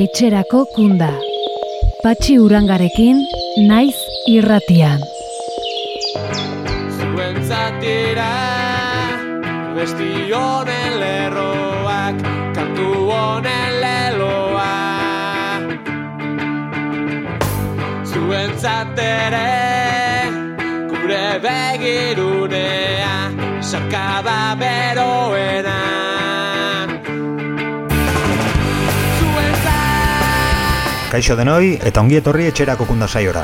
etxerako kunda. Patxi urangarekin, naiz irratian. Zuen zatira, besti honen lerroak, kantu honen leloa. Zuen zatere, gure begirunea, sarkaba beroena. Kaixo denoi eta ongi etorri etxerako kunda saiora.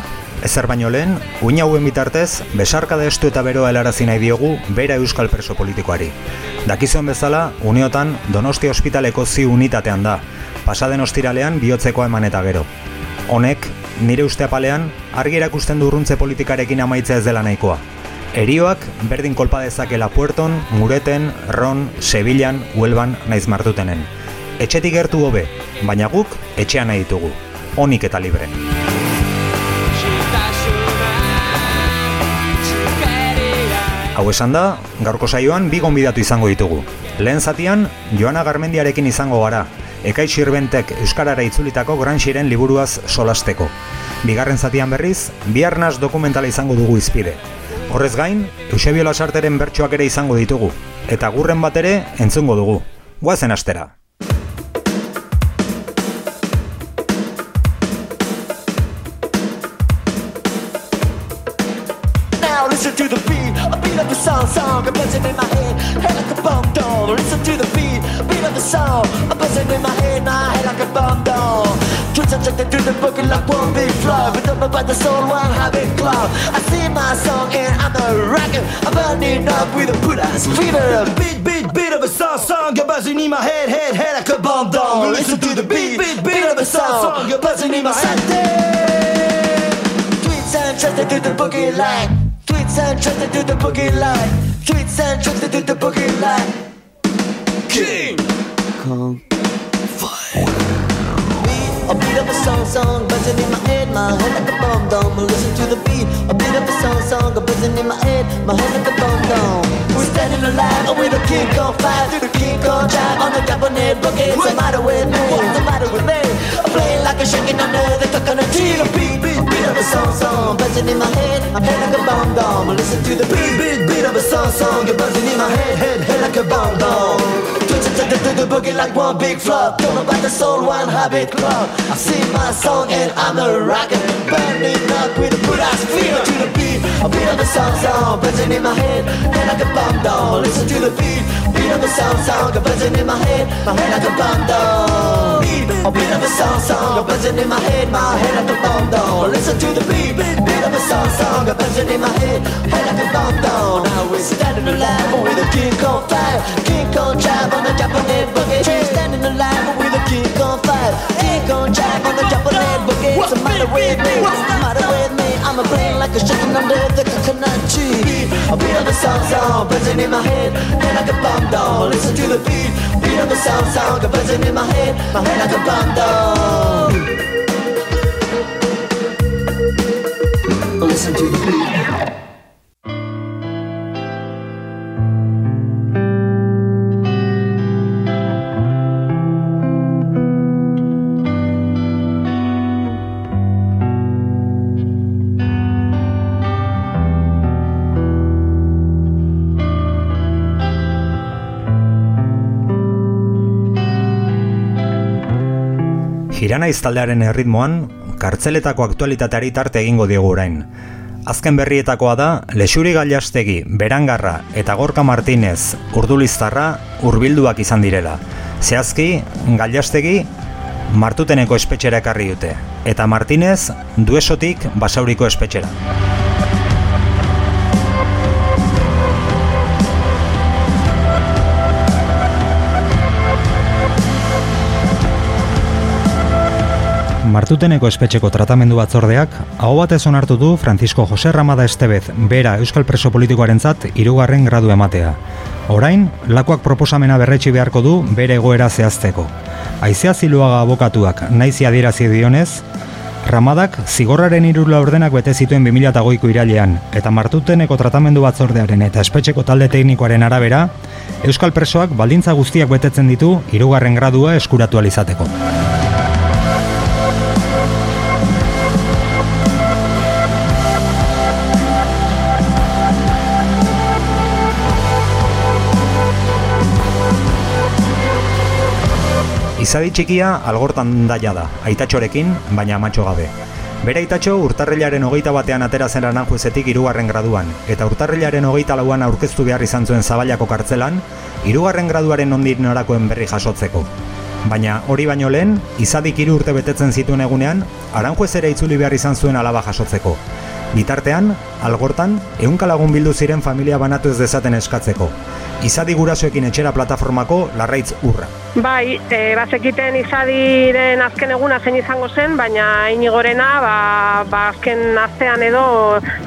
Ezer baino lehen, uina hauen bitartez, besarka estu eta beroa helarazi nahi diogu bera euskal preso politikoari. Dakizuen bezala, uniotan Donostia Hospitaleko zi unitatean da, pasaden ostiralean bihotzekoa eman eta gero. Honek, nire uste apalean, argi erakusten durruntze politikarekin amaitza ez dela nahikoa. Erioak berdin kolpa dezakela Puerton, Mureten, Ron, Sevillan, Huelban naiz martutenen. Etxetik gertu hobe, baina guk etxean nahi ditugu onik eta libre. Hau esan da, gaurko saioan bi gonbidatu izango ditugu. Lehen zatian, Joana Garmendiarekin izango gara, Ekai Sirbentek Euskarara itzulitako Gran Xiren liburuaz solasteko. Bigarren zatian berriz, biarnaz dokumentala izango dugu izpide. Horrez gain, Eusebio Lasarteren bertsoak ere izango ditugu, eta gurren bat ere entzungo dugu. Guazen astera! The beat, a beat of the song, song, a buzzing in my head, head like a bomb doll. Listen to the beat, beat of the song, a buzzing in my head, my head like a bomb doll. Twitch subjected to the book like one big flow, but don't by the soul, one habit club. I sing my song and I'm a rocker, I'm burning up with a put ass fever. Beat, beat, beat of a song, song, a buzzing in my head, head, head like a bomb doll. Listen to the beat, beat, beat of a song, song, a buzzing in my head. Tweets and to the boogie line. Tweets and trusted to do the boogie line. Tweets and trusted to do the boogie line. King Kong Fire. A beat of a song, song, buzzing in my head, my head like a bomb dome. Listen to the beat. A beat of a song, song, buzzing in my head, my head like a bomb dome. We're standing alive with a King Kong fire, through the King Kong drive on the Japanese boogie. What's the matter with me? What's the matter with me? I'm playing like a shaking under the coconut tree. The beat, beat, beat of a song, song, buzzing in my head, my head like a bomb dome. Listen to the beat, beat, beat of a song, song, you're buzzing in my head, head, head like a bomb dome. The, boogie like one big flop. Don't know about the soul, one habit club. I sing my song and I'm a rocker, burning up with a good ass fever to the beat. A beat of a song, song, buzzing in my head, head like a bomb dome. Listen to the beat, beat of a song, song, buzzing in my head, my head like a bomb. Beat, a beat of a song, song, buzzing in my head, my head like a bomb dome. Listen to the beat, beat of a song, song, buzzing in my head, head like a bomb dome. Now we're standing alive with a King Kong fire, King Kong drive on the Japanese boogie. We're standing alive with a King Kong fire, King Kong drive on the Japanese boogie. What's the matter with me? What's the matter with me? I'm a brain like a chicken under the coconut tree. A beat of the song, song, buzzing in my head, head like a bomb doll. Listen to the beat, beat of the sound song, buzzing in my head, my head like a bomb doll. Listen to the beat. Girana iztaldearen erritmoan, kartzeletako aktualitateari tarte egingo diogu orain. Azken berrietakoa da, Lexuri Gailastegi, Berangarra eta Gorka Martinez, Urduliztarra, hurbilduak izan direla. Zehazki, Gailastegi, Martuteneko espetxera ekarri dute, eta Martinez, Duesotik, Basauriko espetxera. Martuteneko espetxeko tratamendu batzordeak hau batez onartu du Francisco Jose Ramada Estebez bera Euskal Preso Politikoarentzat hirugarren gradu ematea. Orain, lakoak proposamena berretsi beharko du bere egoera zehazteko. Aizea ziluaga abokatuak naizi adierazi dionez, Ramadak zigorraren irula ordenak bete zituen 2008ko irailean, eta martuteneko tratamendu batzordearen eta espetxeko talde teknikoaren arabera, Euskal Presoak baldintza guztiak betetzen ditu hirugarren gradua eskuratu alizateko. Izadi txikia algortan daia da, aitatxorekin, baina amatxo gabe. Bere aitatxo urtarrilaren hogeita batean atera zen aranjuezetik irugarren graduan, eta urtarrilaren hogeita lauan aurkeztu behar izan zuen zabailako kartzelan, irugarren graduaren ondik norakoen berri jasotzeko. Baina hori baino lehen, izadik hiru urte betetzen zituen egunean, aranjuez ere itzuli behar izan zuen alaba jasotzeko. Bitartean, algortan, ehunka lagun bildu ziren familia banatu ez dezaten eskatzeko. Izadi gurasoekin etxera plataformako larraitz urra. Bai, e, bazekiten izadiren azken eguna zein izango zen, baina inigorena, ba, ba azken astean edo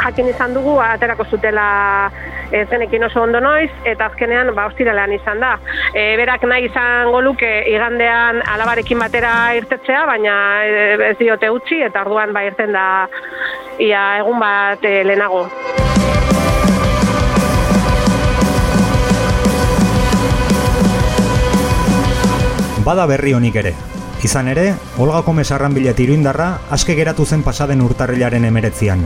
jakin izan dugu aterako zutela e, zenekin oso ondo noiz, eta azkenean ba, ostiralean izan da. E, berak nahi izango luke igandean alabarekin batera irtetzea, baina e, ez diote utzi, eta orduan ba irten da ia egun bat e, lehenago. Bada berri honik ere. Izan ere, Olga Komes arranbilet iruindarra aske geratu zen pasaden urtarrilaren emeretzian.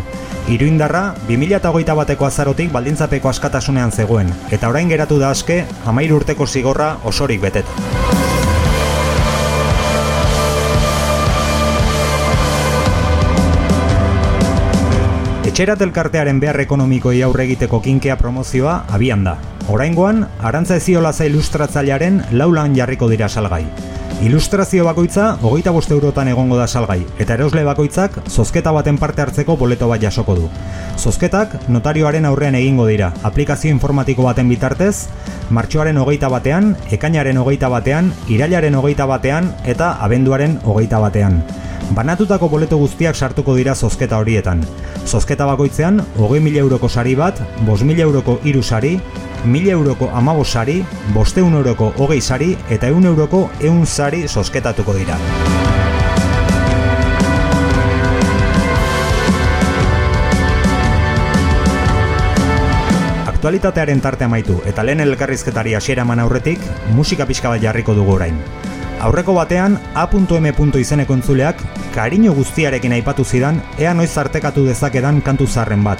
Iruindarra, 2008 bateko azarotik baldintzapeko askatasunean zegoen, eta orain geratu da aske, amair urteko zigorra osorik beteta. Etxerat elkartearen behar ekonomikoi aurre egiteko kinkea promozioa abian da. Oraingoan, arantza eziolaza ilustratzailearen laulan jarriko dira salgai. Ilustrazio bakoitza, hogeita boste eurotan egongo da salgai, eta erosle bakoitzak, zozketa baten parte hartzeko boleto bat jasoko du. Zozketak, notarioaren aurrean egingo dira, aplikazio informatiko baten bitartez, martxoaren hogeita batean, ekainaren hogeita batean, irailaren hogeita batean, eta abenduaren hogeita batean. Banatutako boleto guztiak sartuko dira zozketa horietan. Zozketa bakoitzean, hogei mila euroko sari bat, bos mila euroko iru sari, mila euroko amabos sari, bosteun euroko hogei sari eta eun euroko eun sari zozketatuko dira. Aktualitatearen tarte amaitu eta lehen elkarrizketari hasiera eman aurretik, musika pixka bat jarriko dugu orain. Aurreko batean, A.M. izeneko entzuleak, kariño guztiarekin aipatu zidan, ea noiz artekatu dezakedan kantu zarren bat.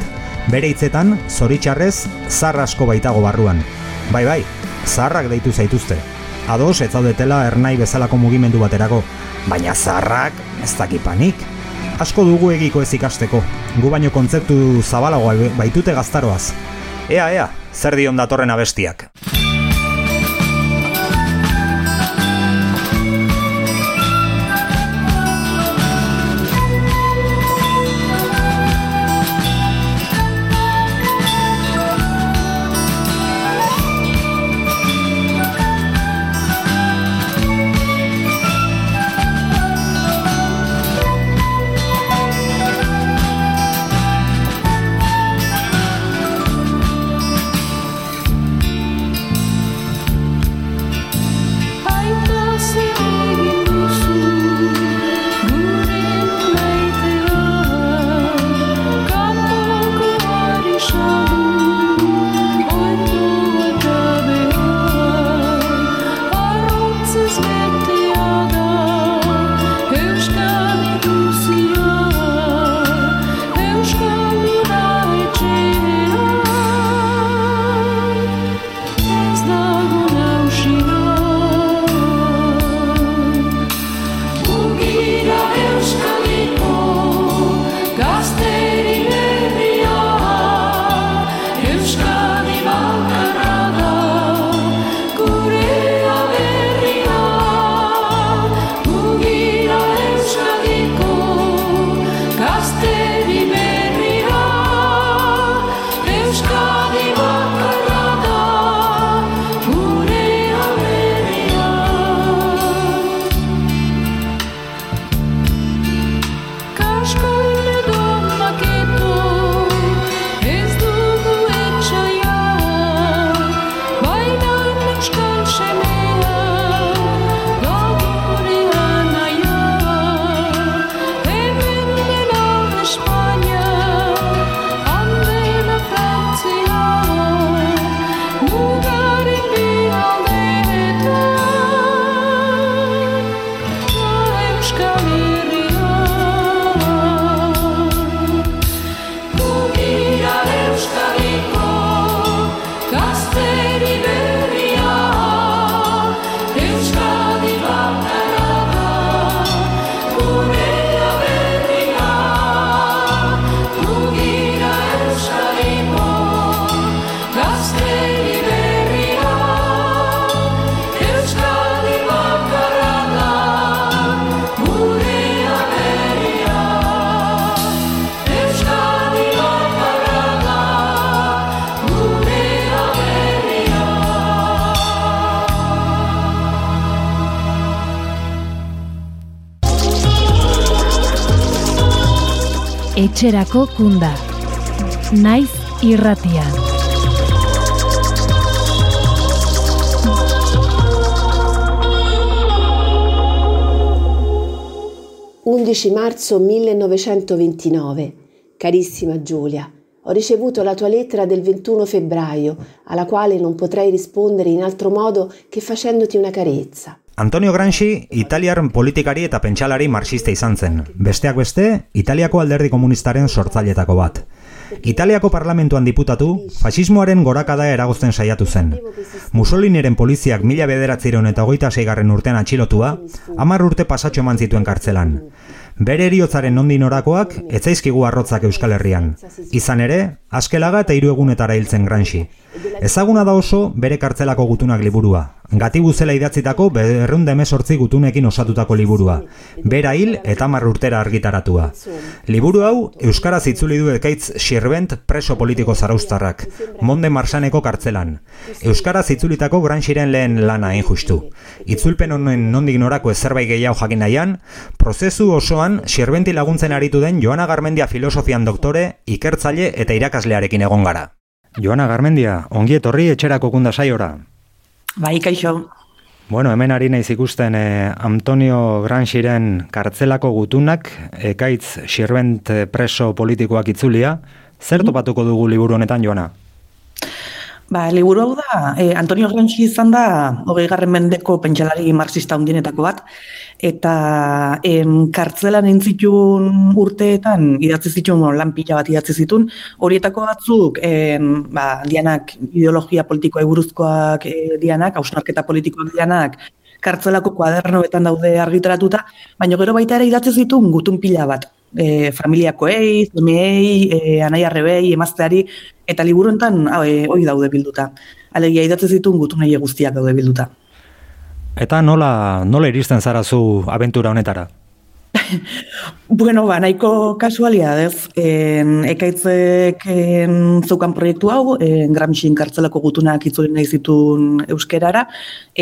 Bere hitzetan, zoritxarrez, zar asko baitago barruan. Bai bai, zarrak deitu zaituzte. Ados, ez zaudetela ernai bezalako mugimendu baterako. Baina zarrak, ez dakipanik. Asko dugu egiko ez ikasteko. Gu baino kontzeptu zabalagoa baitute gaztaroaz. Ea, ea, zer dion datorren abestiak. Etxerako kunda. Naiz irratian. «11 marzo 1929. Carissima Giulia, ho ricevuto la tua lettera del 21 febbraio, alla quale non potrei rispondere in altro modo che facendoti una carezza. Antonio Gramsci italiar politikari eta pentsalari marxista izan zen. Besteak beste, Italiako alderdi komunistaren sortzailetako bat. Italiako parlamentuan diputatu, fasismoaren gorakada eragozten saiatu zen. Mussoliniren poliziak mila bederatzireun eta hogeita seigarren urtean atxilotua, hamar urte pasatxo eman zituen kartzelan. Bere eriotzaren nondin orakoak, etzaizkigu arrotzak Euskal Herrian. Izan ere, askelaga eta hiru egunetara hiltzen Gramsci. Ezaguna da oso bere kartzelako gutunak liburua. Gatibu zela idatzitako berreun demesortzi gutunekin osatutako liburua. Bera hil eta urtera argitaratua. Liburu hau, Euskaraz itzuli du ekaitz xirbent preso politiko zaraustarrak, monde marsaneko kartzelan. Euskaraz itzulitako granxiren lehen lana injustu. Itzulpen honen nondik norako ezerbait gehiago jakin nahian, prozesu osoan xirbenti laguntzen aritu den Joana Garmendia filosofian doktore, ikertzaile eta irakaslearekin egon gara. Joana Garmendia, ongi etorri etxerako kunda saiora. Bai, kaixo. Bueno, hemen ari naiz ikusten eh, Antonio Granxiren kartzelako gutunak, ekaitz xirbent preso politikoak itzulia. Zer mm. topatuko dugu liburu honetan, Joana? Ba, liburu hau da, eh, Antonio Granxi izan da, hogei garren mendeko pentsalari marxista hundinetako bat, eta em, kartzelan entzitun urteetan idatzi zituen bueno, lan pila bat idatzi zitun, horietako batzuk em, ba, dianak ideologia politikoa buruzkoak e, dianak, hausnarketa politikoak dianak, kartzelako kuadernoetan daude argitaratuta, baina gero baita ere idatzi zituen gutun pila bat, e, familiakoei, zemeei, e, anai arrebei, emazteari, eta liburuntan e, hori daude bilduta. Alegia idatzi zituen gutunei guztiak daude bilduta. Eta nola, nola iristen zara zu abentura honetara? bueno, ba, nahiko kasualidadez, en, ekaitzek en, zeukan proiektu hau, en, Gramsciin kartzelako gutunak itzuli nahi zitun euskerara,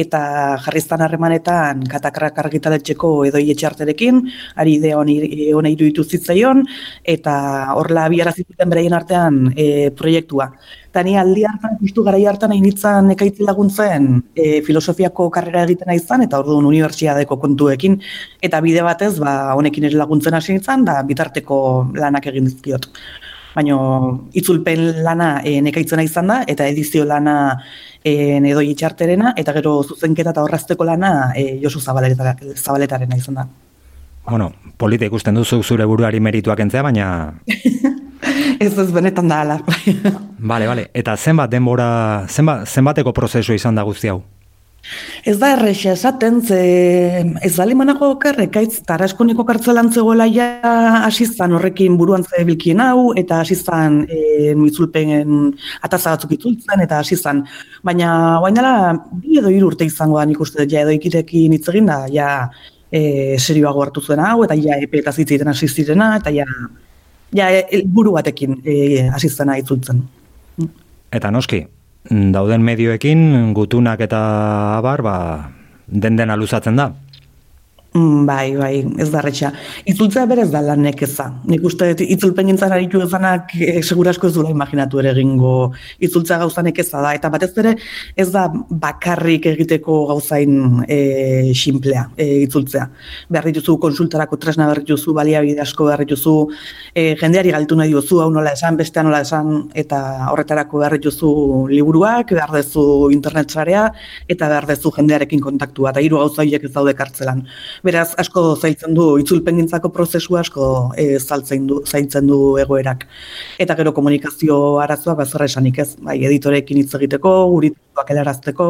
eta jarriztan harremanetan katakrak argitaletxeko edo etxarterekin, ari ide hona iruditu zitzaion, eta horla biara zituten bereien artean e, proiektua. Eta ni aldi hartan, justu gara hartan egin nitzan ekaitzi laguntzen e, filosofiako karrera egiten nahi zan, eta orduan unibertsiadeko kontuekin, eta bide batez, ba, honekin ere laguntzen hasi nintzen, da bitarteko lanak egin dizkiot. Baina itzulpen lana e, nekaitzen izan da, eta edizio lana e, edo itxarterena, eta gero zuzenketa eta horrazteko lana e, Josu Zabaletaren izan da. Bueno, polita ikusten duzu zure buruari merituak entzea, baina ez ez benetan da ala. Bale, bale. Eta zenbat denbora, zenbat, zenbateko prozesu izan da guzti hau? Ez da errexe esaten, ze ez da limanako karrekaitz, taraskoneko kartzelan zegoela ja asizan horrekin buruan ze hau, eta asizan e, nuitzulpen ataza batzuk itzultzen, eta asizan. Baina, bain dela, bi edo urte izango da nik uste, ja edo ikirekin hitz egin da, ja e, serioago hartu zuen hau, eta ja epe eta zitziten asizirena, eta ja ja, buru batekin e, asistena itzultzen. Eta noski, dauden medioekin gutunak eta abar, ba, den dena luzatzen da. Mm, bai, bai, ez da retxa. Itzultzea berez da lan nekeza. Nik uste itzulpen gintzen aritu ezanak e, segurasko ez dula imaginatu ere egingo itzultzea gauza nekeza da. Eta batez ere ez da bakarrik egiteko gauzain e, simplea e, itzultzea. Behar dituzu konsultarako tresna behar dituzu, baliabide asko behar dituzu, e, jendeari galtu nahi duzu, hau nola esan, bestean nola esan, eta horretarako behar dituzu liburuak, behar duzu internet zarea, eta behar duzu jendearekin kontaktua, eta hiru gauza ez daude kartzelan beraz asko zailtzen du itzulpengintzako prozesu asko e, zaltzen du zailtzen du egoerak. Eta gero komunikazio arazoak bazerra esanik ez? Bai editorekin hitz egiteko gurituak helarazteko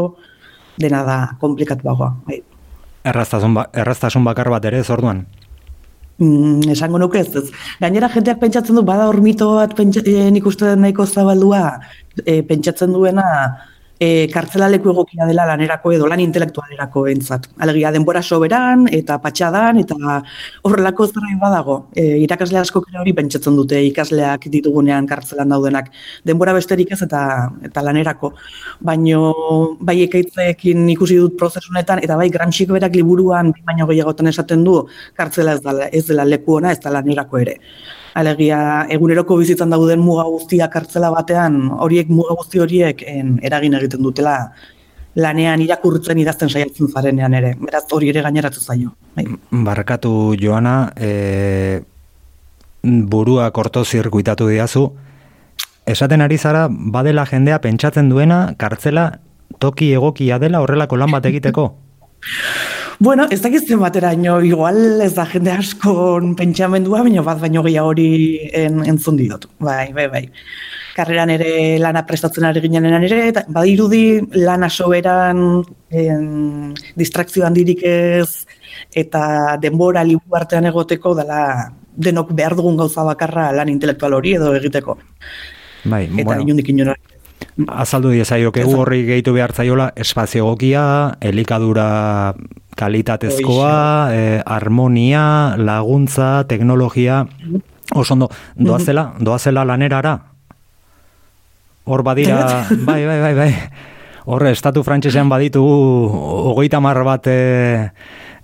dena da komplikatuagoa bai. Erraztasun ba, erraztasun bakar bat ere orduan? Mm, esango nuke ez, ez. Gainera jenteak pentsatzen du, bada hormito bat pentsa, e, nik uste nahiko zabaldua, e, pentsatzen duena, e, kartzelaleku egokia dela lanerako edo lan intelektualerako entzat. Alegia denbora soberan eta patxadan eta horrelako zerrain badago. E, irakasle asko kere hori pentsatzen dute ikasleak ditugunean kartzelan daudenak. Denbora besterik ez eta eta lanerako. Baino bai ekaitzekin ikusi dut prozesunetan eta bai grantxik berak liburuan baino gehiagotan esaten du kartzela ez dela, ez dela leku ona ez da lanerako ere. Alegia, eguneroko bizitzan dauden muga guztiak kartzela batean, horiek muga guzti horiek en, eragin egiten dutela lanean irakurtzen idazten saiatzen zarenean ere. Beraz, hori ere gaineratzen zaio. Bai. Barkatu Joana, e, burua korto zirkuitatu diazu, esaten ari zara, badela jendea pentsatzen duena, kartzela toki egokia dela horrelako lan bat egiteko? Bueno, ez dakiz bateraino, igual ez da jende asko pentsamendua, baina bat baino gehiago hori en, entzun didot. Bai, bai, bai. Karreran ere lana prestatzen ari ginen ere, eta badirudi lana soberan en, distrakzio handirik ez, eta denbora libu artean egoteko dela denok behar dugun gauza bakarra lan intelektual hori edo egiteko. Bai, Eta bueno, inundik inora. azaldu diezaiok egu horri gehitu behar zaiola espazio egokia, elikadura kalitatezkoa, e, harmonia, laguntza, teknologia, oso ondo, doazela, doazela lanerara? Hor badira, bai, bai, bai, bai. Horre, estatu frantsesean baditugu hogeita mar bat e,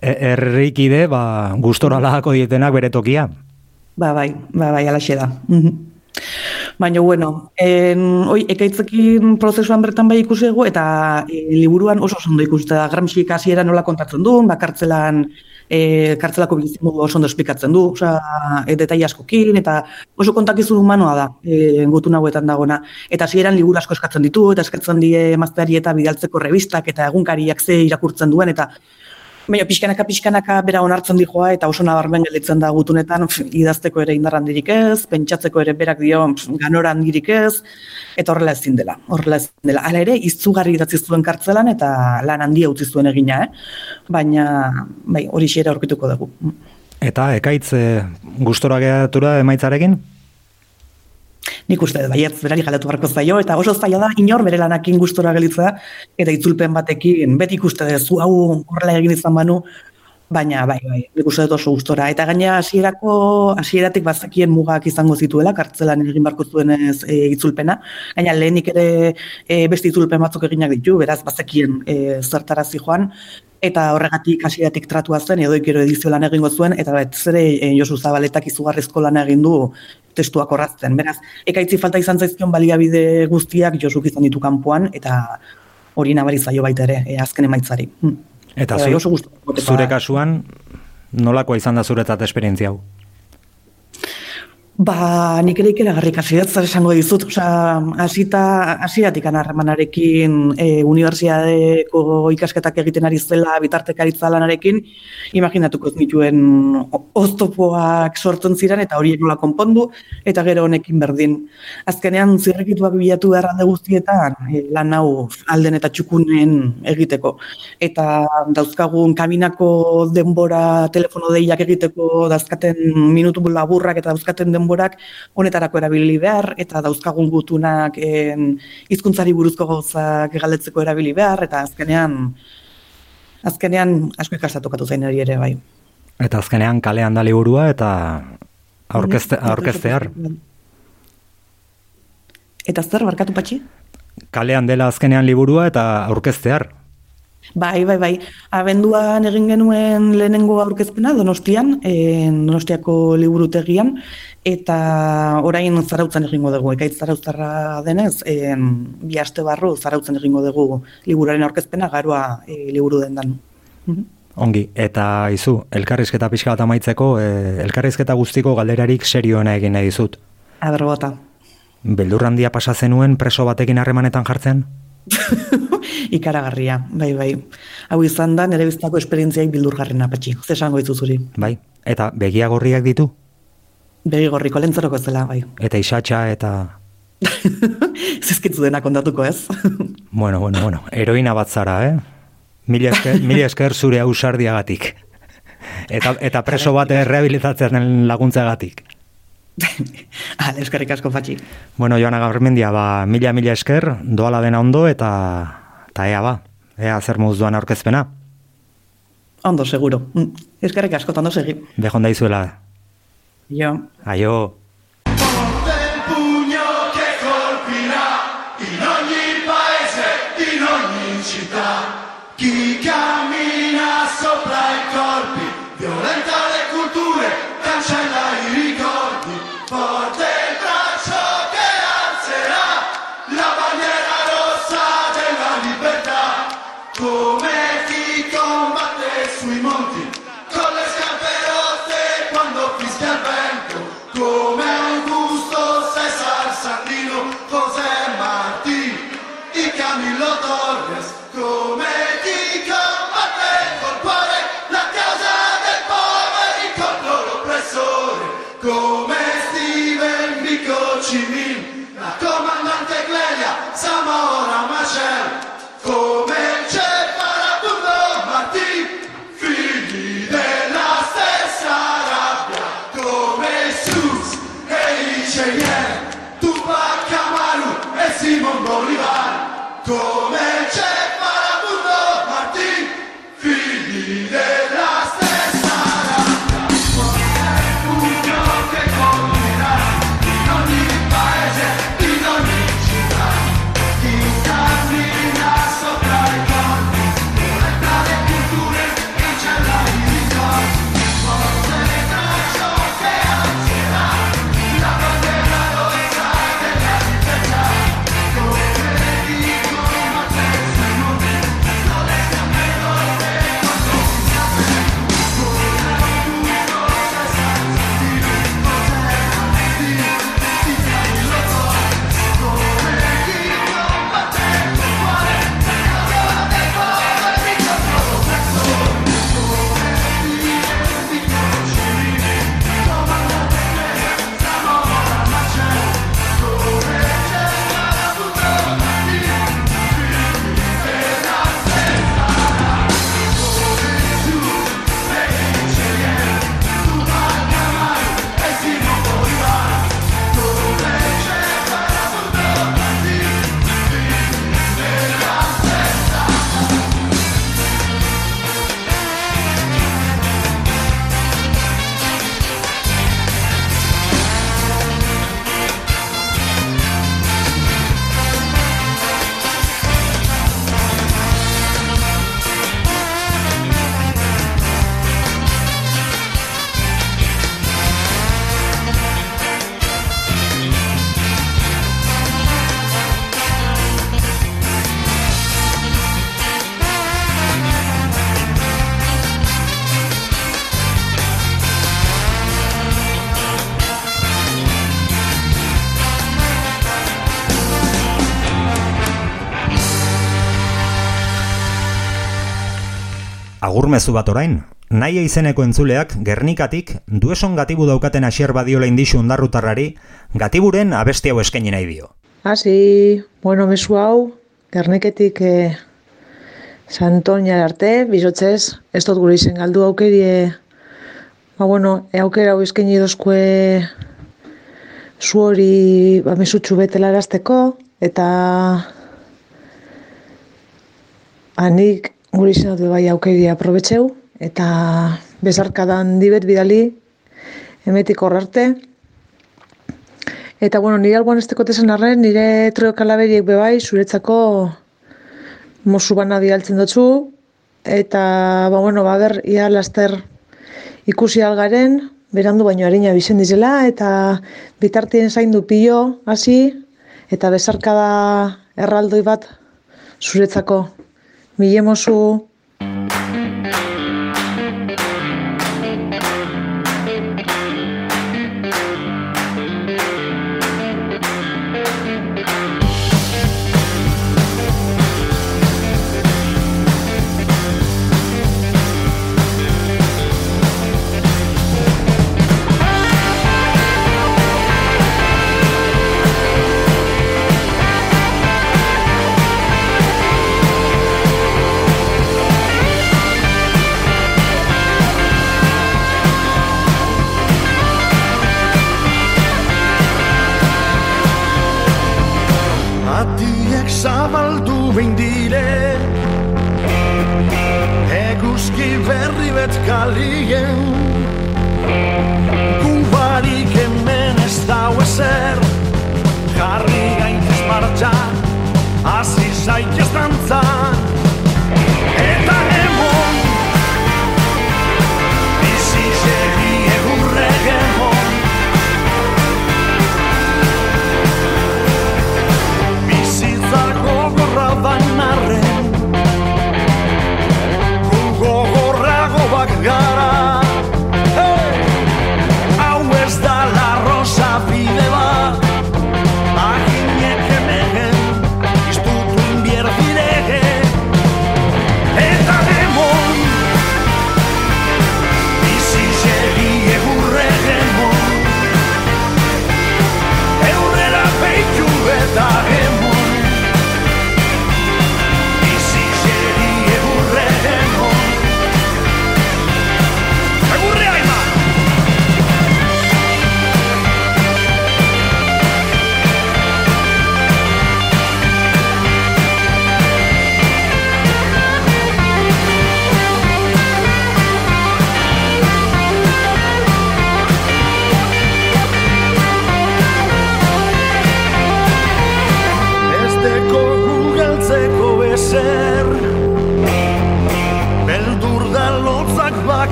e- herrikide, ba, gustora lagako dietenak bere tokia. Ba, bai, ba, bai, alaxe da. Baina, bueno, en, oi, ekaitzekin prozesuan bertan bai ikusi dugu, eta e, liburuan oso ondo ikusi, eta Gramsci hasiera nola kontatzen du, ba, kartzelan, e, kartzelako bizimodu oso ondo esplikatzen du, osea, e, detai askokin, eta oso kontakizun humanoa da, e, gutun hauetan dagona. Eta hasieran liburu asko eskatzen ditu, eta eskatzen die emazteari eta bidaltzeko revistak, eta egunkariak ze irakurtzen duen, eta Baina pixkanaka pixkanaka bera onartzen dijoa eta oso nabarmen gelditzen da gutunetan idazteko ere indar handirik ez, pentsatzeko ere berak dio ganora handirik ez, eta horrela ezin dela. Horrela ezin dela. Hala ere, izugarri idatzi zuen kartzelan eta lan handia utzi zuen egina, eh? Baina, bai, hori xera aurkituko dugu. Eta ekaitz e, gustora gehatura emaitzarekin? Nik uste dut, baietz, berari galatu barko zaio, eta oso zaila da, inor bere lanakin gustora gelitzea, eta itzulpen batekin, beti ikuste dut, zu hau horrela egin izan banu, baina, bai, bai, nik uste dut oso gustora. Eta gaina hasierako hasieratik bazakien mugak izango zituela, kartzelan egin barko zuenez e, itzulpena, gaina lehenik ere e, beste itzulpen batzuk eginak ditu, beraz bazakien e, zertarazi joan, eta horregatik hasieratik tratua zen edo ikero edizio lan egingo zuen eta bet zere e, Josu Zabaletak izugarrizko lan egin du testuak orrazten. Beraz, ekaitzi falta izan zaizkion baliabide guztiak Josuk izan ditu kanpoan eta hori nabari zaio baita ere e, azken emaitzari. Hm. Eta zu, oso gustatuko eta- zure kasuan, nolakoa izan da zuretzat esperientzia hau? Ba, nik ere ikeragarrik hasi dut, esango dizut, osea, hasita hasieratik harremanarekin e, unibertsitateko ikasketak egiten ari zela bitartekaritza lanarekin, imaginatuko ez nituen oztopoak sortzen ziren eta horiek nola konpondu eta gero honekin berdin. Azkenean zirrikituak bilatu behar alde guztietan e, lan hau alden eta txukunen egiteko. Eta dauzkagun kaminako denbora telefono deiak egiteko dauzkaten minutu laburrak eta dauzkaten denborak honetarako erabili behar eta dauzkagun gutunak en, hizkuntzari buruzko gauzak galdetzeko erabili behar eta azkenean azkenean asko ikastatuko zain hori ere bai. Eta azkenean kalean da liburua eta aurkezte, aurkeztear. Eta zer barkatu patxi? Kalean dela azkenean liburua eta aurkeztear. Bai, bai, bai. Abenduan egin genuen lehenengo aurkezpena Donostian, en, Donostiako liburutegian, eta orain zarautzen egingo dugu, ekaitz zarauztarra denez, en, bi aste barru zarautzen egingo dugu liburuaren aurkezpena garoa e, liburu dendan. Mhm. Ongi, eta izu, elkarrizketa pixka bat amaitzeko, e, elkarrizketa guztiko galderarik serioena egin nahi dizut. Aber bota. Beldur handia pasa zenuen preso batekin harremanetan jartzen? Ikaragarria, bai, bai. Hau izan da, nire biztako esperientziaik bildurgarrena patxi. Ze esango ditu zuri. Bai, eta begia gorriak ditu? Begi gorriko lentzaroko ez dela, bai. Eta isatxa eta... Zizkitzu dena kontatuko ez. Bueno, bueno, bueno, heroina bat zara, eh? Mila esker, mila esker zure ausardiagatik. Eta, eta preso bat rehabilitatzen laguntzagatik. Ale, eskerrik asko patxi. Bueno, Joana Gabrmendia, ba, mila mila esker, doala dena ondo, eta, eta ea ba, ea zer moduz doan aurkezpena. Ondo, seguro. Mm, Eskerrik asko, ondo segi. Bejonda izuela. Jo. Aio. del pugno che colpirà in ogni paese, in ogni città. Chi cammina sopra i corpi, violenta le culture, cancella Agurmezu bat orain, naia izeneko entzuleak Gernikatik dueson gatibu daukaten asier badiola indixu ondarrutarrari gatiburen abesti hau eskaini nahi dio. Hasi, bueno, mesu hau, Gerniketik eh, Santoña arte, bizotzez, ez dut gure izen galdu aukeri, eh, ba, bueno, e aukera hau eskaini dozkue zu hori ba, mesutxu betela erazteko, eta anik gure izen dut bai aukeri aprobetxeu, eta bezarkadan dibet bidali, emetik horrarte, Eta, bueno, nire alboan esteko tesan arren, nire trio kalaberiek bebai, zuretzako mozu bana bialtzen dutzu, eta, ba, bueno, ba, ber, ia laster ikusi algaren, berandu baino harina bizen dizela, eta bitartien zaindu pilo hasi, eta bezarkada erraldoi bat zuretzako. Mi yemosu.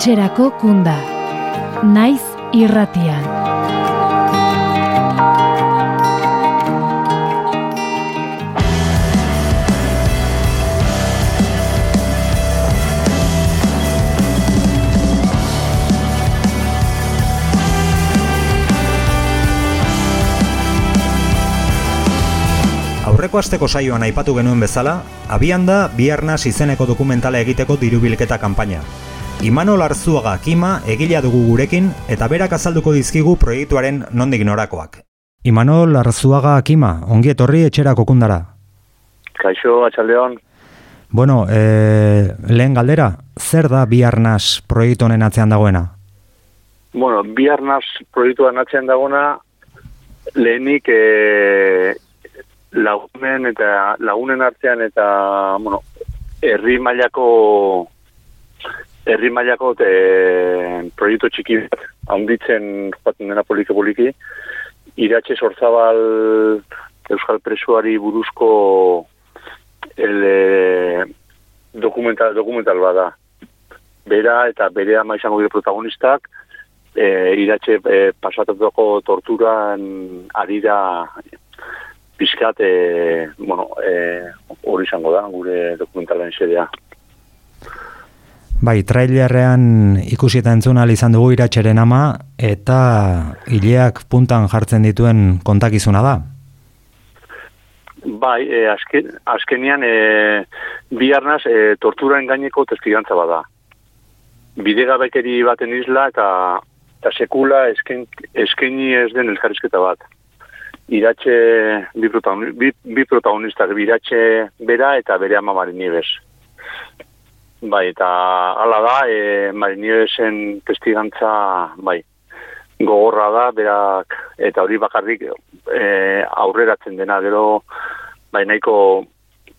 Etxerako kunda. Naiz irratian. Aurreko asteko saioan aipatu genuen bezala, abian da Biarnas izeneko dokumentala egiteko dirubilketa kanpaina. Imanol Arzuaga Kima egilea dugu gurekin eta berak azalduko dizkigu proiektuaren nondik norakoak. Imanol Arzuaga Kima, ongi etorri etxerako kundara. Kaixo, atxaldeon. Bueno, e, lehen galdera, zer da Biarnas proiektu honen atzean dagoena? Bueno, bi arnaz proiektuan atzean dagona, lehenik e, lagunen eta lagunen artean eta, bueno, herri mailako herri mailako te, proiektu txiki bat, handitzen joaten dena poliki poliki, iratxe sortzabal Euskal Presuari buruzko el, e, dokumental, dokumental bada. Bera eta bere ama izango dira protagonistak, e, iratxe e, pasatatuko torturan ari da pizkat, e, bueno, e, hori izango da, gure dokumentalen xedea. Bai, trailerrean ikusi eta entzun izan dugu iratxeren ama eta hileak puntan jartzen dituen kontakizuna da. Bai, e, azken, azkenian e, bi arnaz e, torturaen gaineko testigantza bada. Bidegabekeri baten isla eta, eta sekula esken, eskeni ez den elkarrizketa bat. Iratxe bi, protagoni, bi, bi protagonistak, iratxe bera eta bere ama Marinieves. Bai, eta hala da, e, Marinievezen testigantza, bai, gogorra da, berak, eta hori bakarrik e, aurreratzen dena, gero, bai, nahiko,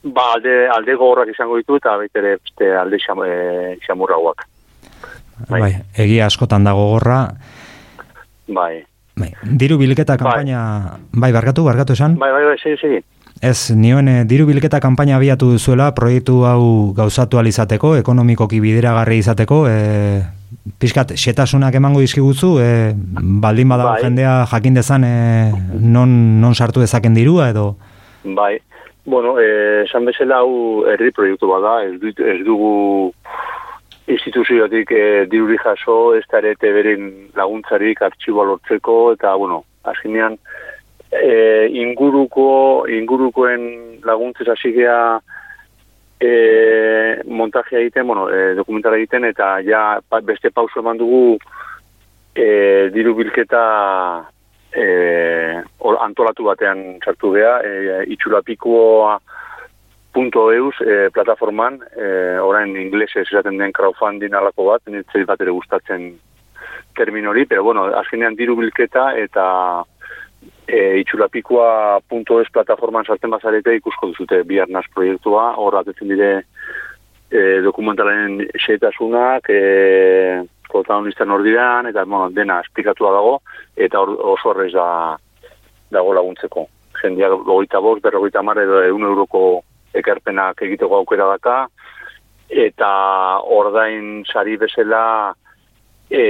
ba, alde, alde gogorrak izango ditu, eta baitere beste alde xam, e, xamurrauak. Bai. egia askotan dago gorra. Bai, Bai, diru bilketa kanpaina... Bai, barkatu, barkatu esan? bai, bai, bai, segi, segi. Ez, nioen eh, diru bilketa kanpaina abiatu duzuela proiektu hau gauzatu alizateko, ekonomikoki bideragarri izateko, e, pixkat, setasunak emango dizkiguzu, e, baldin badago Bai. jendea jakin dezan e, non, non sartu dezaken dirua edo... Bai, bueno, eh, esan bezala hau herri proiektu bada, ez, dut, ez dugu instituziotik eh, diruri jaso, ez da ere beren laguntzarik artxiboa lortzeko, eta, bueno, azkenean, eh, inguruko, ingurukoen laguntzez hasi gea eh, montajea egiten, bueno, eh, dokumentara egiten, eta ja beste pauso eman dugu eh, diru bilketa eh, or, antolatu batean sartu gea, eh, itxulapikoa punto eus eh, plataforman, eh, orain inglesez esaten den crowdfunding alako bat, nintzei bat ere gustatzen termin hori, pero bueno, azkenean diru bilketa eta e, itxulapikoa.es plataforman sartzen bazarete ikusko duzute biarnaz proiektua, hor atetzen dire e, dokumentalaren xeetasunak, e, protagonista nordian, eta bueno, dena esplikatua dago, eta or, oso horrez da, dago laguntzeko. Jendia gogoita bost, berrogeita mar edo egun euroko ekarpenak egiteko aukera daka, eta ordain sari bezala e,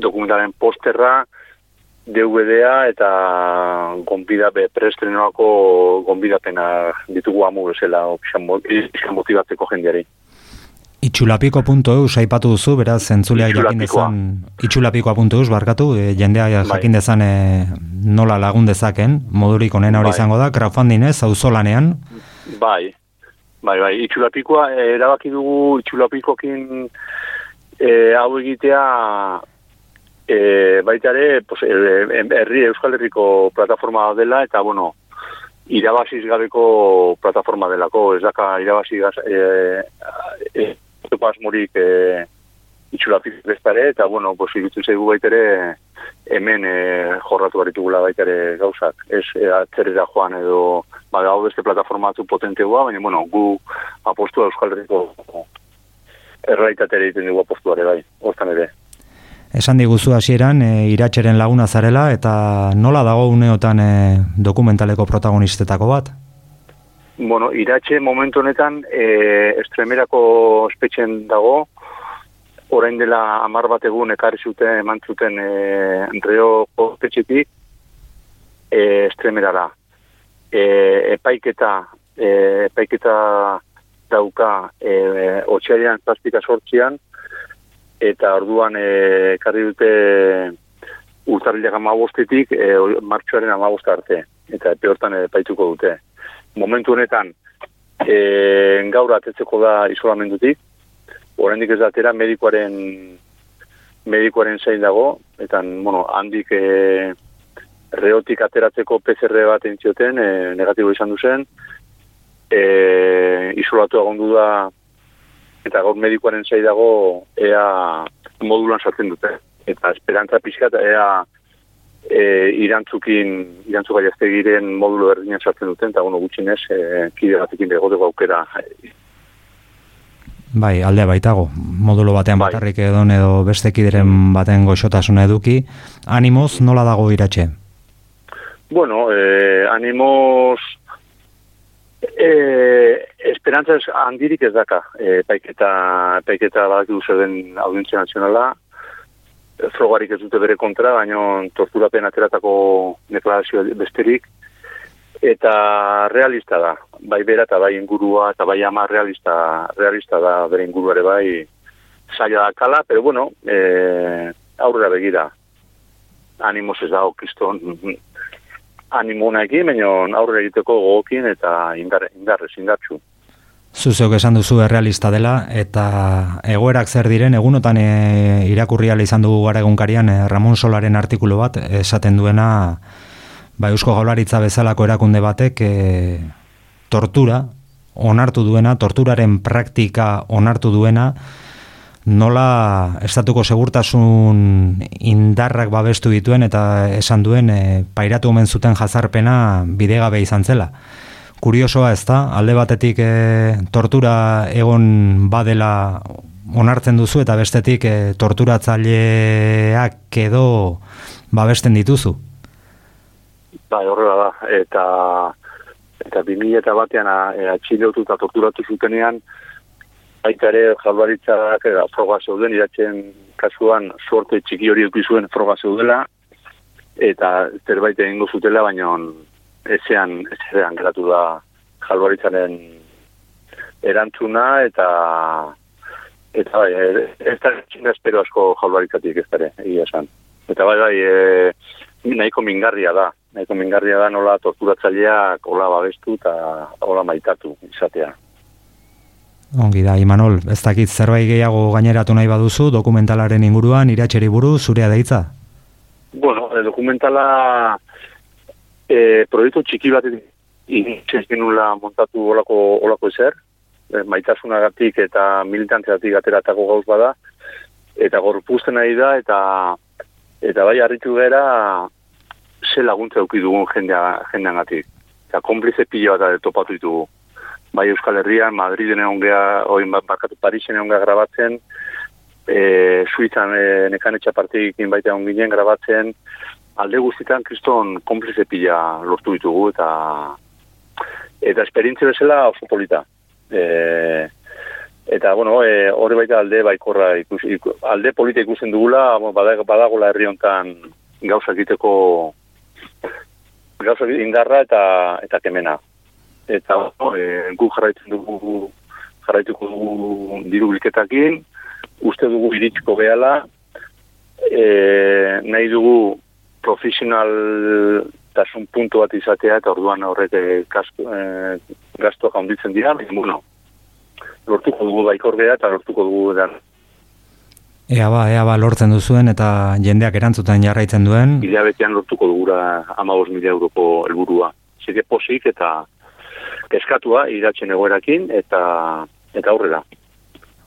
dokumentaren posterra, DVD-a eta gonbida be prestrenoako gonbidapena ditugu amu bezala opxan motibatzeko jendeari. Itxulapiko.eu saipatu duzu, beraz, zentzuleak jakin dezan, itxulapikoa.eus barkatu, e, jendea Bai. jakin dezan e, nola lagun dezaken, modurik onena hori Bai. izango da, crowdfunding ez, auzolanean, Bai, bai, bai, itxulapikoa, eh, erabaki dugu itxulapikokin eh, hau egitea eh, baita ere, pues, eh, herri Euskal Herriko plataforma dela, eta, bueno, irabaziz gabeko plataforma delako, ez daka irabazi gaz, eh, eh, asmorik eh, itxulapik bestare, eta, bueno, pues, irutzen zaigu baita ere, hemen eh, jorratu baritugula baita ere gauzak. Ez eh, atzerera joan edo, ba, hau beste plataforma batzu potentegoa, baina, bueno, gu apostua Euskal Herriko errealitatera egiten dugu apostuare bai, hortan ere. Esan diguzu hasieran e, iratxeren laguna zarela, eta nola dago uneotan e, dokumentaleko protagonistetako bat? Bueno, iratxe momentu honetan e, estremerako espetxen dago, orain dela amar bat egun ekarri zuten, eman zuten e, reo espetxetik e, estremerara. E, epaiketa, e, epaiketa dauka e, otxailean zazpika sortzian, eta orduan e, ekarri dute urtarrilak amabostetik e, martxoaren amabost arte, eta epe hortan epaituko dute. Momentu honetan, e, gaur atetzeko da isolamendutik, oraindik ez da atera medikoaren medikoaren zein dago, eta bueno, handik e, reotik ateratzeko PCR bat entzioten, e, negatibo izan duzen, e, isolatu egondu da, eta gaur medikoaren zai dago, ea modulan sartzen dute. Eta esperantza pixkat, ea e, irantzukin, irantzuka jaztegiren modulo berdinen sartzen duten, eta bueno, gutxinez, e, kide batekin begoteko aukera Bai, aldea baitago, modulo batean Bai. bakarrik edon edo beste kideren baten goxotasuna eduki. Animoz, nola dago iratxe? Bueno, eh, animos eh, esperantzas handirik ez daka. Eh, paiketa, paiketa zer den audientzia nazionala, frogarik ez dute bere kontra, baina torturapen ateratako deklarazio besterik, eta realista da. Bai bera eta bai ingurua, eta bai ama realista, realista da bere inguruare bai zaila da kala, pero bueno, eh, aurrera begira. Animos ez dago kriston animonekin, baina aurre egiteko gogokin eta indar, indarrez, indartxu. Zuzeok esan duzu errealista dela, eta egoerak zer diren, egunotan e, irakurri izan dugu gara egunkarian e, Ramon Solaren artikulu bat, esaten duena, ba, Eusko Jaularitza bezalako erakunde batek e, tortura, onartu duena, torturaren praktika onartu duena, nola estatuko segurtasun indarrak babestu dituen eta esan duen e, pairatu omen zuten jazarpena bidegabe izan zela. Kuriosoa ez da, alde batetik e, tortura egon badela onartzen duzu eta bestetik e, torturatzaileak edo babesten dituzu. Bai, horrela da, eta eta 2000 eta batean atxilotu eta torturatu zutenean, baita ere jalbaritzak eta froga zeuden, iratzen kasuan sorte txiki hori zuen froga zeudela, eta zerbait egingo zutela, baina ezean, ezean geratu da jalbaritzaren erantzuna, eta eta bai, e- ez da espero asko jalbaritzatik ez dara, egia esan. Eta bai, bai, e, nahiko mingarria da, nahiko mingarria da nola torturatzaileak hola babestu eta hola maitatu izatea. Ongi da, Imanol, ez dakit zerbait gehiago gaineratu nahi baduzu, dokumentalaren inguruan, iratxeri buru, zurea deitza. Bueno, e, dokumentala e, proiektu txiki bat initzen genula montatu olako, olako ezer, e, maitasunagatik eta militantzeatik ateratako gauz bada, eta gorpuzten nahi da, eta eta bai harritu gara ze laguntza dugun jendea, jendeangatik. Eta konplize pila bat topatu ditugu. Bai Euskal Herrian, Madriden egon geha, oin bat barkatu Parisen egon grabatzen, e, Suizan e, nekan etxapartikin baita egon ginen grabatzen, alde guztitan kriston konplize pila lortu ditugu, eta eta esperientzia bezala oso polita. E, eta, bueno, e, horre baita alde baikorra, ikus, iku, alde polita ikusten dugula, badagola herri hontan gauza egiteko gauza indarra eta eta kemena. Eta e, gu jarraitzen dugu jarraituko dugu diru bilketakin, uste dugu iritsiko gehala, e, nahi dugu profesional tasun puntu bat izatea eta orduan horrek e, e, gastuak handitzen dira, bueno, lortuko dugu baikor geha eta lortuko dugu edan. Ea ba, ea ba, lortzen duzuen eta jendeak erantzuten jarraitzen duen. Hilabetean lortuko dugura amabos mila euroko helburua. Zike posik eta keskatua iratzen egoerakin eta eta aurrera.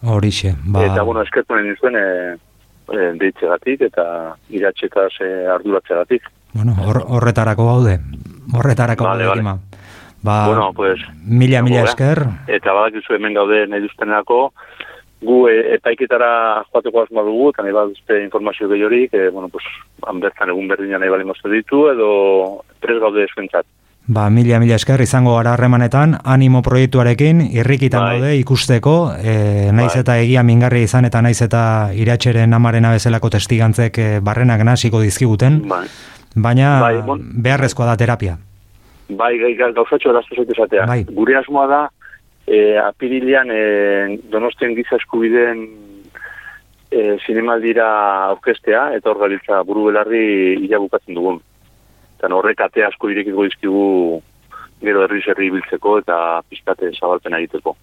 Horixe, ba, Eta, bueno, eskertu nahi nizuen e, e, deitzegatik eta iratxekaz e, arduratzegatik. bueno, hor, horretarako gaude. Horretarako Vale, gaude, vale. Ba, bueno, pues... mila, mila eh? esker. Eta badakizu hemen gaude nahi duztenerako, gu e, epaiketara joateko asma dugu, eta nahi baduzte informazio gehiorik, e, bueno, pues, han bertan egun berdinan nahi balin ditu, edo pres gaude esuentzat. Ba, mila, mila esker, izango gara harremanetan, animo proiektuarekin, irrikitan Bai. gaude ikusteko, e, naiz Bai. eta egia mingarri izan eta naiz eta iratxeren amarena bezalako testigantzek e, barrenak nasiko dizkiguten, Bai. baina Bai, bon- beharrezkoa da terapia. Bai, gauzatxo zaitu esatea. Bai. Gure asmoa da, e, apirilean e, donostien giza eskubideen e, zinemaldira aurkestea, eta hor buru belarri ila bukatzen dugun. Eta horrek ate asko irekiko dizkigu gero herri zerri biltzeko eta pizkate zabalpena egiteko.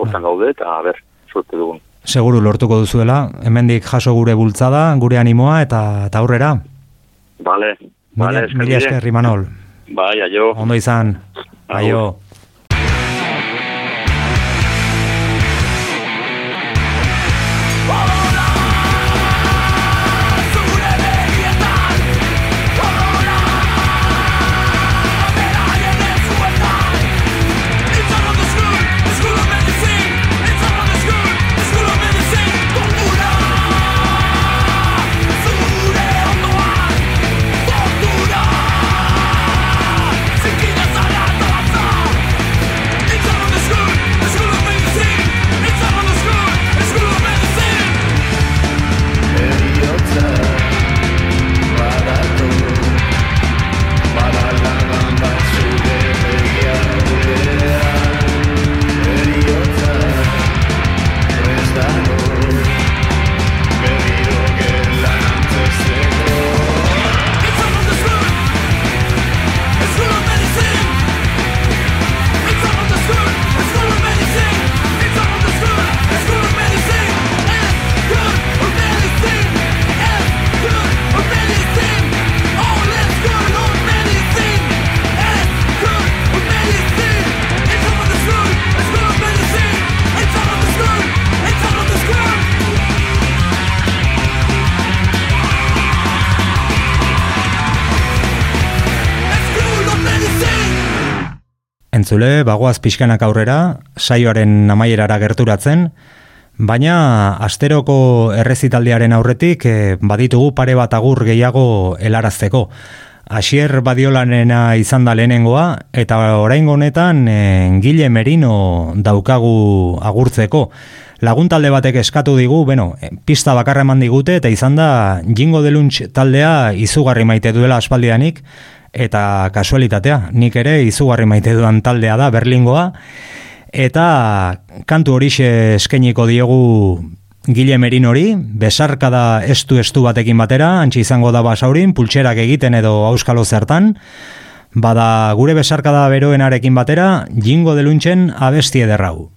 Hortan gaude eta, ber, suerte dugun. Seguru lortuko duzuela, hemendik jaso gure bultzada, gure animoa eta, eta aurrera. Vale, vale, mila esker, Imanol. Bai, aio. Ondo izan. Aio. Entzule, bagoaz pixkanak aurrera, saioaren amaierara gerturatzen, baina asteroko errezitaldiaren aurretik eh, baditugu pare bat agur gehiago helarazteko. Asier Badiolanena izan da lehenengoa, eta oraingo honetan e, Gile Merino daukagu agurtzeko. Laguntalde batek eskatu digu, bueno, eh, pista bakarra eman digute, eta izan da Jingo Deluntx taldea izugarri maite duela aspaldianik, eta kasualitatea, nik ere izugarri maite dudan taldea da Berlingoa, eta kantu horixe eskainiko diegu Gile Merinori, besarkada estu-estu batekin batera, antxe izango da basaurin, pultserak egiten edo auskalo zertan, bada gure besarkada beroenarekin batera, jingo deluntzen abesti ederrau.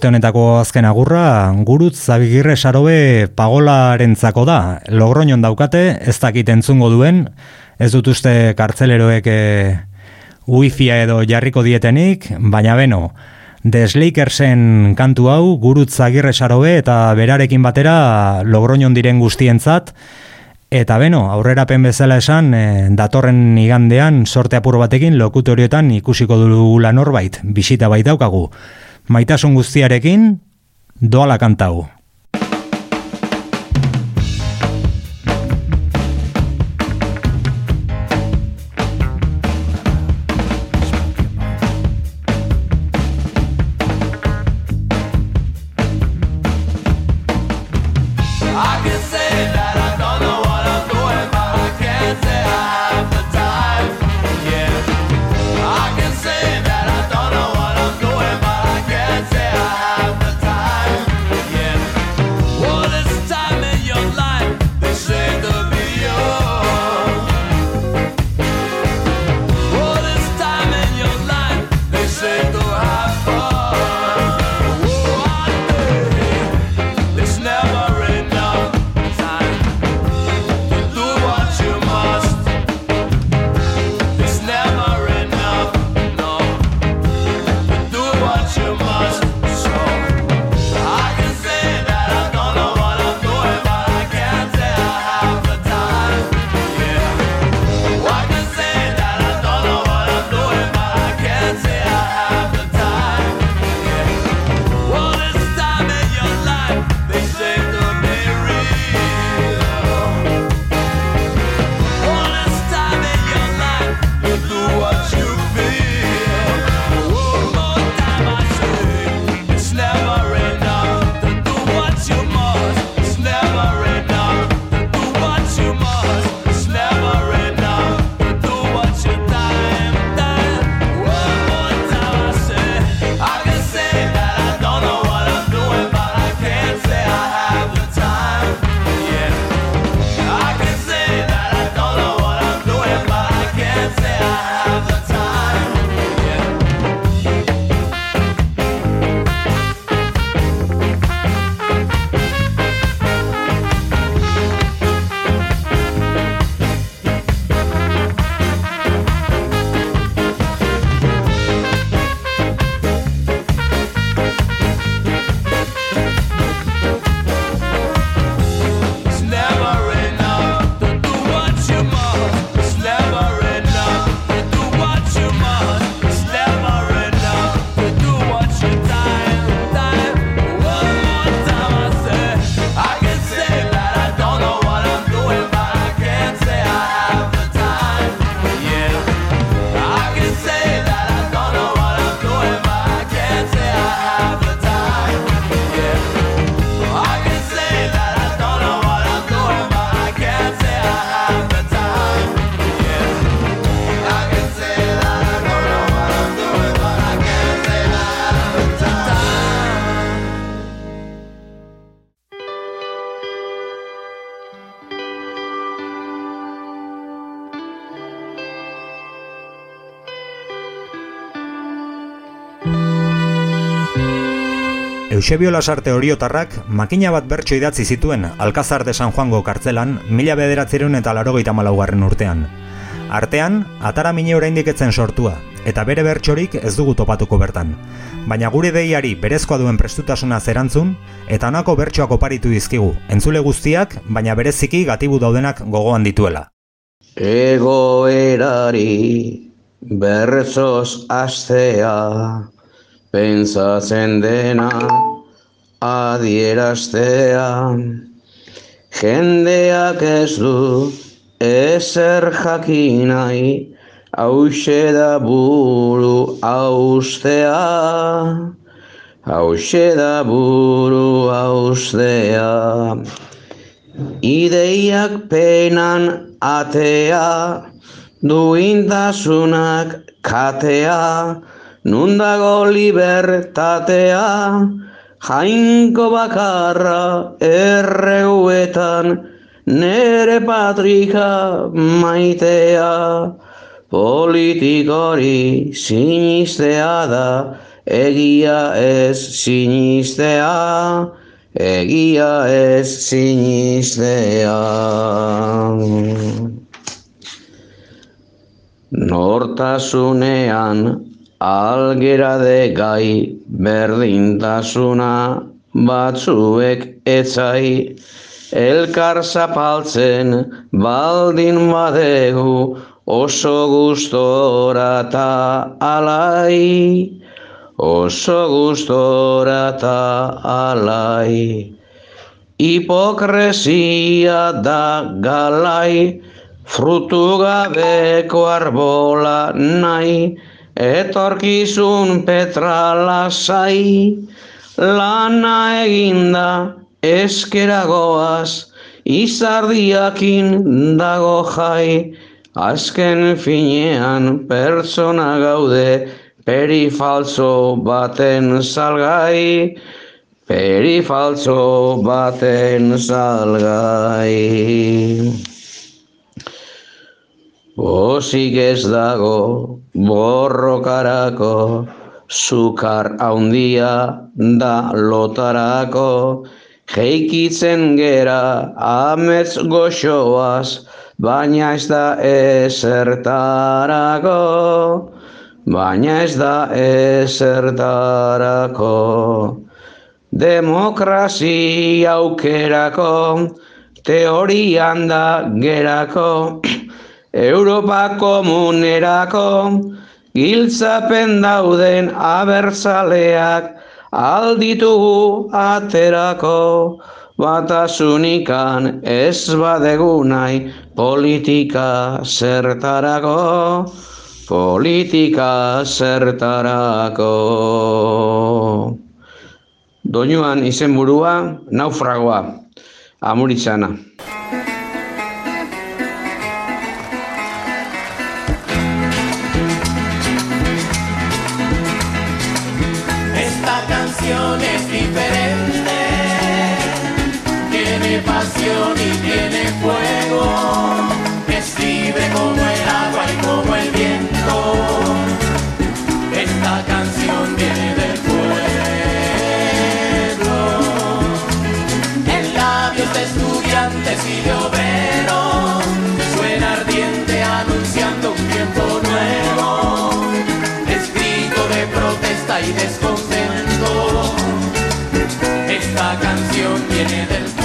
aste honetako azken agurra, gurutz zabigirre sarobe pagolarentzako da. Logroñon daukate, ez dakit entzungo duen, ez dut uste kartzeleroek e, wifia edo jarriko dietenik, baina beno, Desleikersen kantu hau gurutz agirre sarobe eta berarekin batera logroñon diren guztientzat, Eta beno, aurrerapen bezala esan, e, datorren igandean sorte apur batekin lokutorioetan ikusiko dugula norbait, bisita bait daukagu. Maitasun guztiarekin doala kantau. Eusebio Lasarte oriotarrak makina bat bertso idatzi zituen Alkazar de San Juango kartzelan mila bederatzeron eta larogeita malaugarren urtean. Artean, atara mine oraindik etzen sortua, eta bere bertsorik ez dugu topatuko bertan. Baina gure deiari berezkoa duen prestutasuna zerantzun, eta honako bertsoak oparitu dizkigu, entzule guztiak, baina bereziki gatibu daudenak gogoan dituela. Egoerari berrezoz astea, pentsatzen dena adieraztea. Jendeak ez du ezer jakinai, hause da buru austea. Hauxe da buru austea, ideiak penan atea, duintasunak katea, nundago libertatea, jainko bakarra erreuetan, nere patrika maitea, politikori sinistea da, egia ez sinistea, egia ez sinistea. Nortasunean algera de gai berdintasuna batzuek etzai elkar zapaltzen baldin badegu oso gustora ta alai. Oso gustora ta alai. Hipokresia da galai frutu gabeko arbola nahi etorkizun petralasai lana eginda eskeragoaz izardiakin dago jai. Azken finean pertsona gaude perifaltzo baten salgai. Perifaltzo baten salgai Osik ez dago borrokarako, sukar haundia da lotarako, jeikitzen gera amets goxoaz, baina ez da ezertarako, baina ez da ezertarako. Demokrazia aukerako, teorian da gerako, Europa komunerako giltzapen dauden abertzaleak alditugu aterako. Batasunikan ez badegu nahi politika zertarako politika zertarako. Doinuan izenburua naufragoa amuritzana estudiantes y de obreros, suena ardiente anunciando un tiempo nuevo es grito de protesta y descontento. Esta canción viene del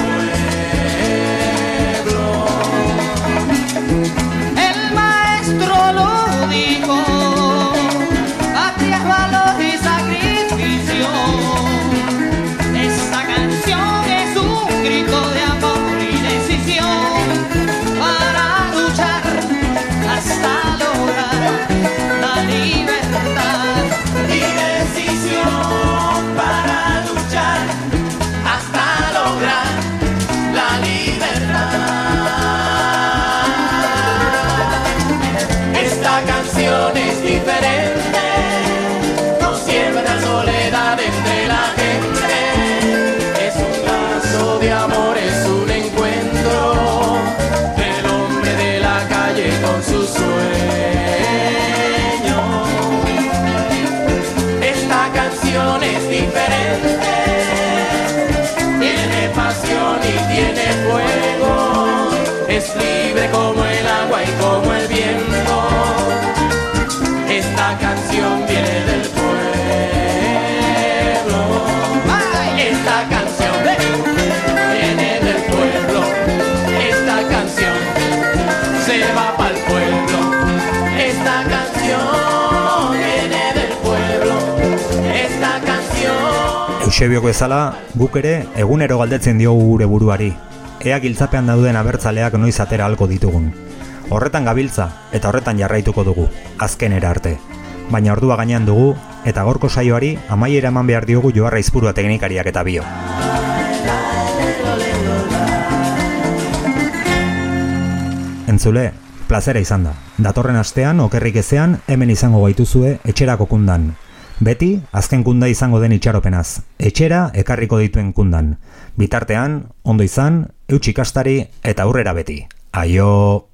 canción. Eusebioko bezala, guk ere egunero galdetzen diogu gure buruari. Ea giltzapean dauden abertzaleak noiz atera halko ditugun. Horretan gabiltza eta horretan jarraituko dugu, azkenera arte. Baina ordua gainean dugu eta gorko saioari amaiera eman behar diogu joarra izpurua teknikariak eta bio. Entzule, plazera izan da. Datorren astean, okerrik ezean, hemen izango gaituzue etxerako kundan. Beti, azken kunda izango den itxaropenaz. Etxera ekarriko dituen kundan. Bitartean, ondo izan, eutxikastari eta aurrera beti. Aio!